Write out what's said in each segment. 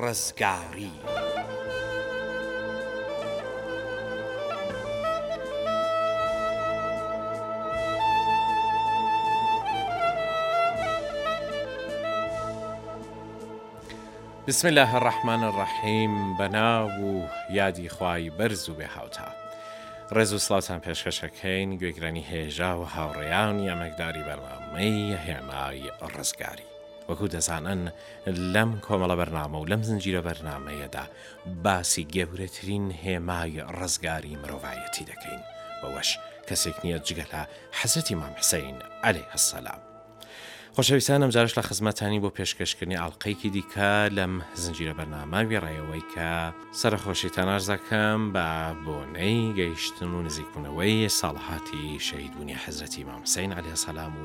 ڕزگاری. بسم اللە الرحمن الرحیم بە ناو و یادی خوای بەرز و بێ هاوتا ڕێز و سڵاتان پێشکەشەکەین گوێگرانی هێژا و هاوڕێیانی ئەمەکداری بەرنامەی هێمای ڕزگاری. وەکو دەزانن لەم کۆمەڵە بەرنامە و لەم زنجیرە بەرنمەیەدا باسی گەورەترین هێمای ڕزگاری مرۆڤایەتی دەکەین بەوەش کەسێک نییە جگە لە حەزەتی مام حسین ئەلێ هەسەلام. خۆشەویستانم جارش لە خزمەتانی بۆ پێشکەشکردنی ئاڵلقەیەکی دیکە لەم زنجیرە بەرنامە وێڕایەوەی کە سەرخۆشی تەنازەکەم بە بۆنەی گەیشتن و نزیکبوونەوەی ساڵهاتی شەیدونی حەزەتی مامسین علی سەسلام و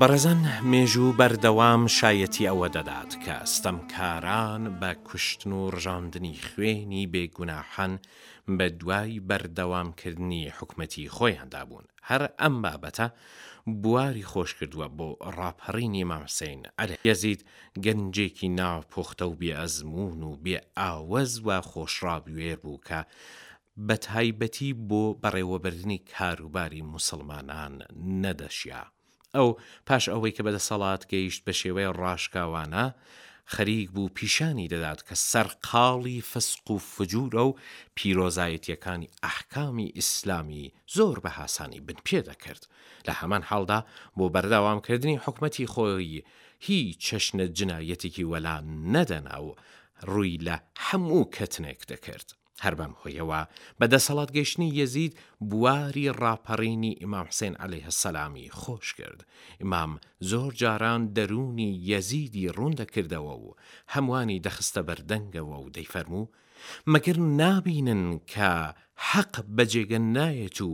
بەڕێزان مێژوو بەردەوام شایەتی ئەوە دەدات کە ستەمکاران بە کوشتن و ڕژاندنی خوێنی بێ گوناحان بە دوای بەردەوام کردنی حکومەتی خۆیاندا بوون هەر ئەم بابەتە بواری خۆش کردووە بۆ ڕاپەڕینی مام حسین علی یەزید گەنجێکی ناپوختە و بێ ئەزموون و بێ ئاوەز و خۆشڕابوێر بوو کە بەتایبەتی بۆ بەڕێوەبردنی کاروباری موسڵمانان نەدەشیا. ئەو پاش ئەوەی کە بەدەسەڵات گەیشت بە شێوەی ڕاشکاوانە خەریک بوو پیشانی دەدات کە سەرقاڵی فسق و فجورە و پیرۆزایەتیەکانی ئەحکامی ئیسلامی زۆر بە هاسانی بن پێ دەکرد لە هەمان حاڵدا بۆ بەردەوام کردنی حکومەتی خۆی هیچ چەشنە جنایەتێکی وەلا نەدەنا و ڕووی لە هەموو کەتنێک دەکرد. هەر بەم هۆیەوە بە دەسەڵات گەیشتنی یەزید بواری ڕاپەڕینی ئیمام حسێن عەلەیه السلامی خۆش کرد، ئیمام زۆر جاران دەروونی یەزیدی ڕوون دەکردەوە و هەمووانی دەخستە بەر دەنگەوە و دەیفەرموو، مەگەر نابینن کە حەق بە جێگە نایەت و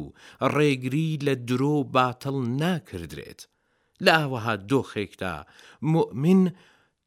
ڕێگری لە درۆ و باتڵ ناکردرێت، لە ئاوەها دۆخێکدا موئمین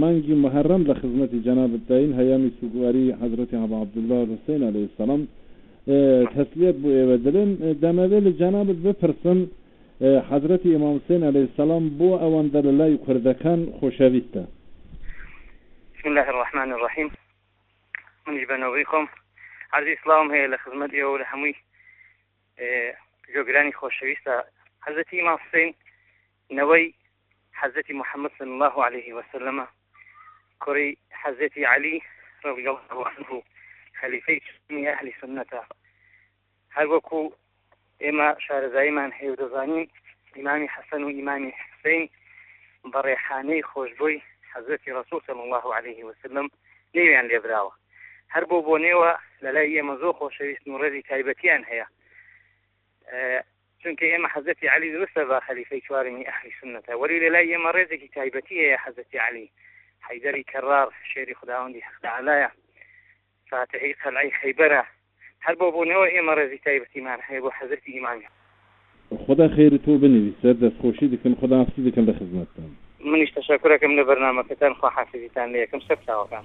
مانگی موحەڕەم لە خزمەتی جەنابت داین هەیامی سوگواری حەزرەتی ئەبا عەبدوڵڵا حوسەین عەلەیە سەڵام تەسلیەت بۆ ئێوە دەلێم دەمەوێ لە جەنابت بپرسم حەزرەتی ئیمام حوسەین عەلەیە سەڵام بۆ ئەوەندە لە لای کوردەکان خۆشەویستە بسم الله الرحمن الرحیم منیش بە نۆبەی خۆم عەرزی سڵاوم هەیە لە خزمەت ئێوە و لە هەمووی جۆگرانی خۆشەویستە حەزەتی ماسین نەوەی حەزرەتی محمد صلی اللە علیە وسلم کوڕی حەزرەتی علی رضی اللە عنه خەلیفەی چوارەمی ئەهلی سوننەتە هەر وەکو ئێمە شارەزاییمان هەیە و دەزانین ئیمامی حەسەن و ئیمامی حسین بە ڕێحانەی خۆشبۆی حەزرەتی ڕسول صلی اللە علیه وسلم نێویان لێبراوە هەر بۆ بۆ نێوە لەلای ئێمە زۆر خۆشەویستن و ڕێزی تایبەتیان هەیە چونکە ئێمە حەزرەتی عەلی دروستە بە خەلیفەی چوارەمی ئەهلی سوننەتە وەلی لە لای ئێمە ڕێزێکی تایبەتی هەیە حەزرەتی عەلی حەیدەری کەرار شێری خوداوەندی حەق تەعالایە فاتحی قەلعەی خەیبەرە هەر بەو بۆنەوە ئێمە ڕێزی تایبەتیمان هەیە بۆ حەزرەتی ئیمام خودا خێری تۆ بنویسێت دەست خۆشی دکم خوداحافزی دکم لە خزمەتتام. منیش تەشەکورەکەم لە بەرنامەکەتان خواحافیزیتان لێ یەکەم سەرچاوەکان.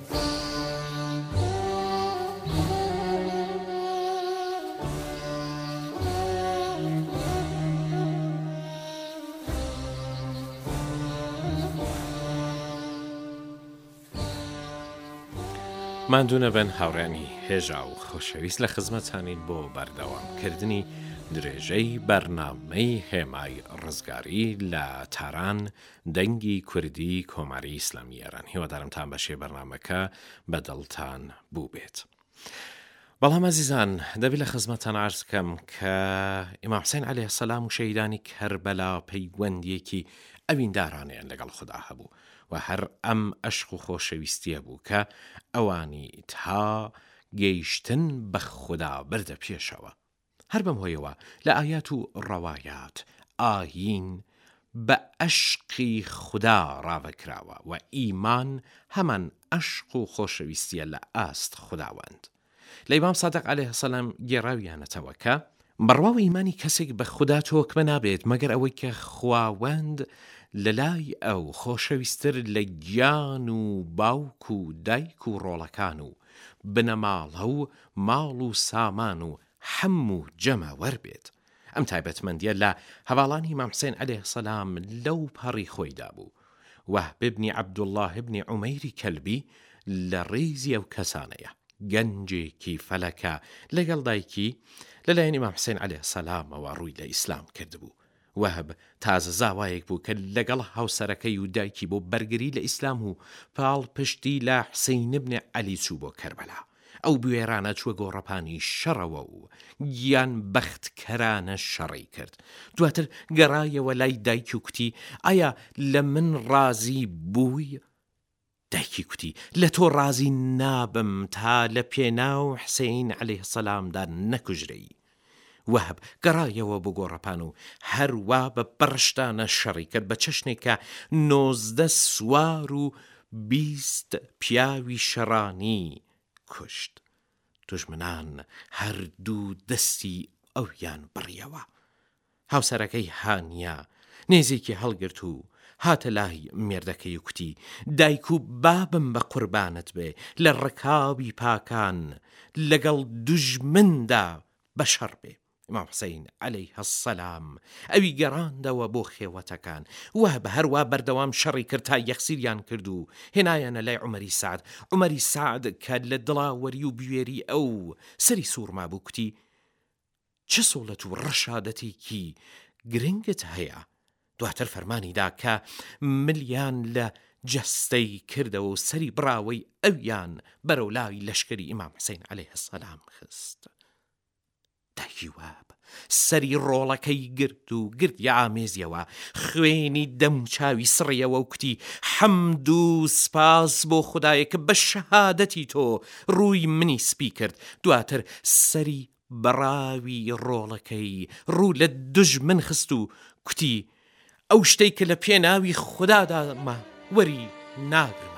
ماندوو نەبن هاوڕێیانی هێژا و خۆشەویست لە خزمەتانین بۆ بەردەوامکردنی درێژەی بەرنامەی هێمای ڕزگاری لە تاران دەنگی کوردی کۆماری ئیسلامی ئێران هیوادارم تان بەشێ بەرنامەکە بە دڵتان بووبێت. بەڵام ئەزیزان دەبی لە خزمەتان ئارز کەم کە ئیمام حسین عەلەیه سەلام و شەهیدانی کەربەلا پەیوەندیەکی ئەویندارانەیان لەگەڵ خودا هەبوو و هەر ئەم ئەشق و خۆشەویستیە بوو کە ئەوانی تا گەیشتن بە خودا بردە پێشەوە. هەر بەم هۆیەوە لە ئایات و ڕەوایات ئایین بە ئەشقی خودا ڕاڤە کراوە و ئیمان هەمان ئەشق و خۆشەویستیە لە ئاست خوداوەند. لە ئیمام سادق علیە السلام گێڕاویانەتەوە کە، بڕوا و ئیمانی کەسێک بە خودا تۆکمە نابێت مەگەر ئەوەی کە خواوەند لە لای ئەو خۆشەویستر لە گیان و باوک و دایک و ڕۆڵەکان و بنەماڵە و ماڵ و سامان و حەم و جەمەوەر بێت. ئەم تایبەتمەندیە لە هەڤاڵانی ئیمام حسێن عەلەیه السلام لەو پەڕی خۆیدا بوو. وەهب بن عەبدوڵا بن عومەیری کەلبی لە ڕیزی ئەو کەسانەیە. گەنجێکی فەلەکە لەگەڵ دایکی لەلایەن ئیمام حسێن عەلەیه السلامەوە ڕووی لە ئیسلام کردبوو. وەهب تازە زاوایەک بوو کە لەگەڵ هاوسەرەکەی و دایکی بۆ بەرگری لە ئیسلام و پاڵ پشتی لە حسین بن عەلی چوو بۆ کەربەلا. ئەو بوێرانە چووە گۆڕەپانی شەڕەوە و گیان بەختکەرانە شەڕی کرد. دواتر گەڕایەوە لای دایک و کوتی، ئایا لە من ڕازی بووی؟ دایکی کوتی، لە تۆ ڕازی نابم تا لە پێناو حسەین عەلەیه سەلام دا نەکوژرێی. وەهب گەڕایەوە بۆ گۆڕەپان و هەر وا بە بەڕشتانە شەڕی کرد بە چەشنێک کە نۆزدە سوار و بیست پیاوی شەڕانی کوشت. دوژمنان هەر دوو دەستی ئەویان بڕیەوە. هاوسەرەکەی هانیا نێزیکی هەڵگرت و هاتە لای مێردەکەی و کوتی، دایک و بابم بە قوربانت بێ لە ڕکابی پاکان لەگەڵ دوژمندا بە شەڕ بێ. ئیمام حسەین علیە السلام ئەوی گەڕاندەوە بۆ خێوەتەکان. وەهب هەروا بەردەوام شەڕی کرد تا یەخسیریان کرد و هێنایانە لای عومەری سەعد. عومەری سەعد کە لە دڵاوەری و بوێری ئەو سەری سووڕمابوو کوتی، چ سوڵەت و ڕەشادەتێکی گرنگت هەیە؟ دواتر فەرمانی دا کە ملیان لە جەستەی کردەوە و سەری بڕاوەی ئەویان بەرەو لای لەشکری ئیمام حسین علیه السلام خست. دایکی واب سەری ڕۆڵەکەی گرت و گردی ئامێزیەوە خوێنی دەموچاوی سڕیەوە و کوتی حەمد و سپاس بۆ خودایە کە بە شەهادەتی تۆ ڕووی منی سپی کرد دواتر سەری بەڕاوی ڕۆڵەکەی ڕوو لە دوژمن خست و کوتی ئەو شتەی کە لە پێناوی خوددادامە وەری ناگرم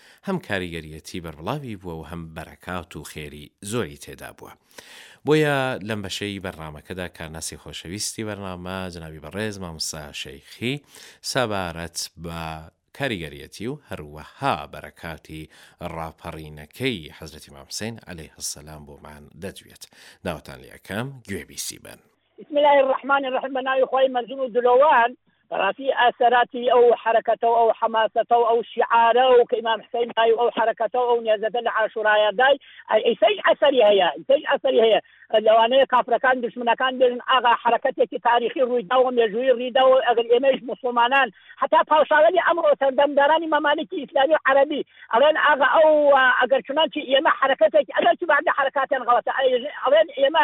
هەم کاریگەریەتی بەربڵاوی بووە و هەم بەرەکات و خێری زۆری تێدا بووە. بۆیە لەم بەشەی بەرنامەکەدا کارناسی خۆشەویستی بەرنامە جەنابی بەڕێز مامۆستا شێخی سەبارەت بە کاریگەریەتی و هەروەها بەرەکاتی ڕاپەڕینەکەی حەزرەتی مام حسین علیە سلام بۆمان دەدوێت. داوەتان لێ ئەکەم گوێ بیسی بن. بسم اللە الرحمن الرحیم بە ناوی خوای مەزن و دلۆڤان بەڕاستی ئەسەراتی ئەو حەرەکەتە و ئەو حەماسەتە و ئەو شیعارە و کە ئیمام حسین دای و ئەو حەرەکەتە و ئەو نێزەتە لە عاشورایا دای ئیسەیش ئەسەری هەیە ئیسەیش ئەسەری هەیە لەوانەیە کافرەکان دشمنەکان بێژن ئاغا حرەکەتێکی تاریخی ڕوویداوە مێژووی ڕیداوە ئەگەر ئێمەش مسلمانان حتا پاوشاوەنی ئەمڕۆ سەردەمدارانی مەمالکی ئیسلامی و عربی ئەڵێن ئاغا ئەو ئەگەر چونانچی ئێمە حرەکەتێک ئەگەرچی بعد حرەکاتیان غڵەتە ئەڵێن ئێمە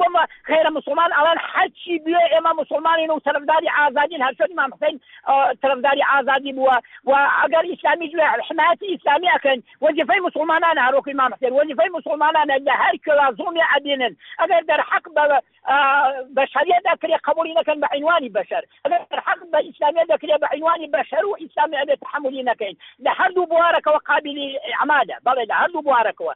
وەڵا غەیرە موسڵمان ئەڵێن هەرچی بوێ ئێمە موسڵمانین و تەرفداری ئازادین هەرچۆن ئیمام حسین تەرفداری ئازادی بووە و ئەگەر ئیسلامیش بوێ حمایەتی ئیسلامی ئەکەین وەزیفەی موسڵمانانە هەروەکو ئیمام حسین وەزیفەی موسڵمانانە لە هەر کوێ زوڵمیان ئەبینن ئەگەر دەرحەق بە بە شەریعەت ئەکرێ قبوڵی نەکەن بە عینوانی بەشەر ئەگەر دەرحەق بە ئیسلامیەت دەکرێ بە عینوانی بەشەر و ئیسلامی ئەبێ تەحەمولی نەکەین لە هەردوو بوارەکەوە قابیلی ئیعمادە بەڵێ لە هەردوو بوارەکەوە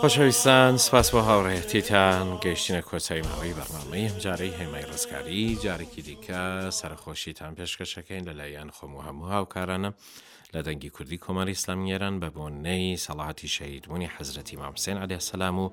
خۆشەویستان سپاس بۆ هاوڕێتیتان گەیشتنە کۆتایی ماوەی بەرنامەی ئەمجارەی هێمای ڕزگاری جارێکی دیکە سەرخۆشیتان پێشکەشەکەین لەلایەن خۆم و هەموو هاوکارانە لە دەنگی کوردی کۆماری ئسلامیێران بە بۆنەی سەڵاتی شەیدبوونی حەزرەتی مامسێن علیه سلام و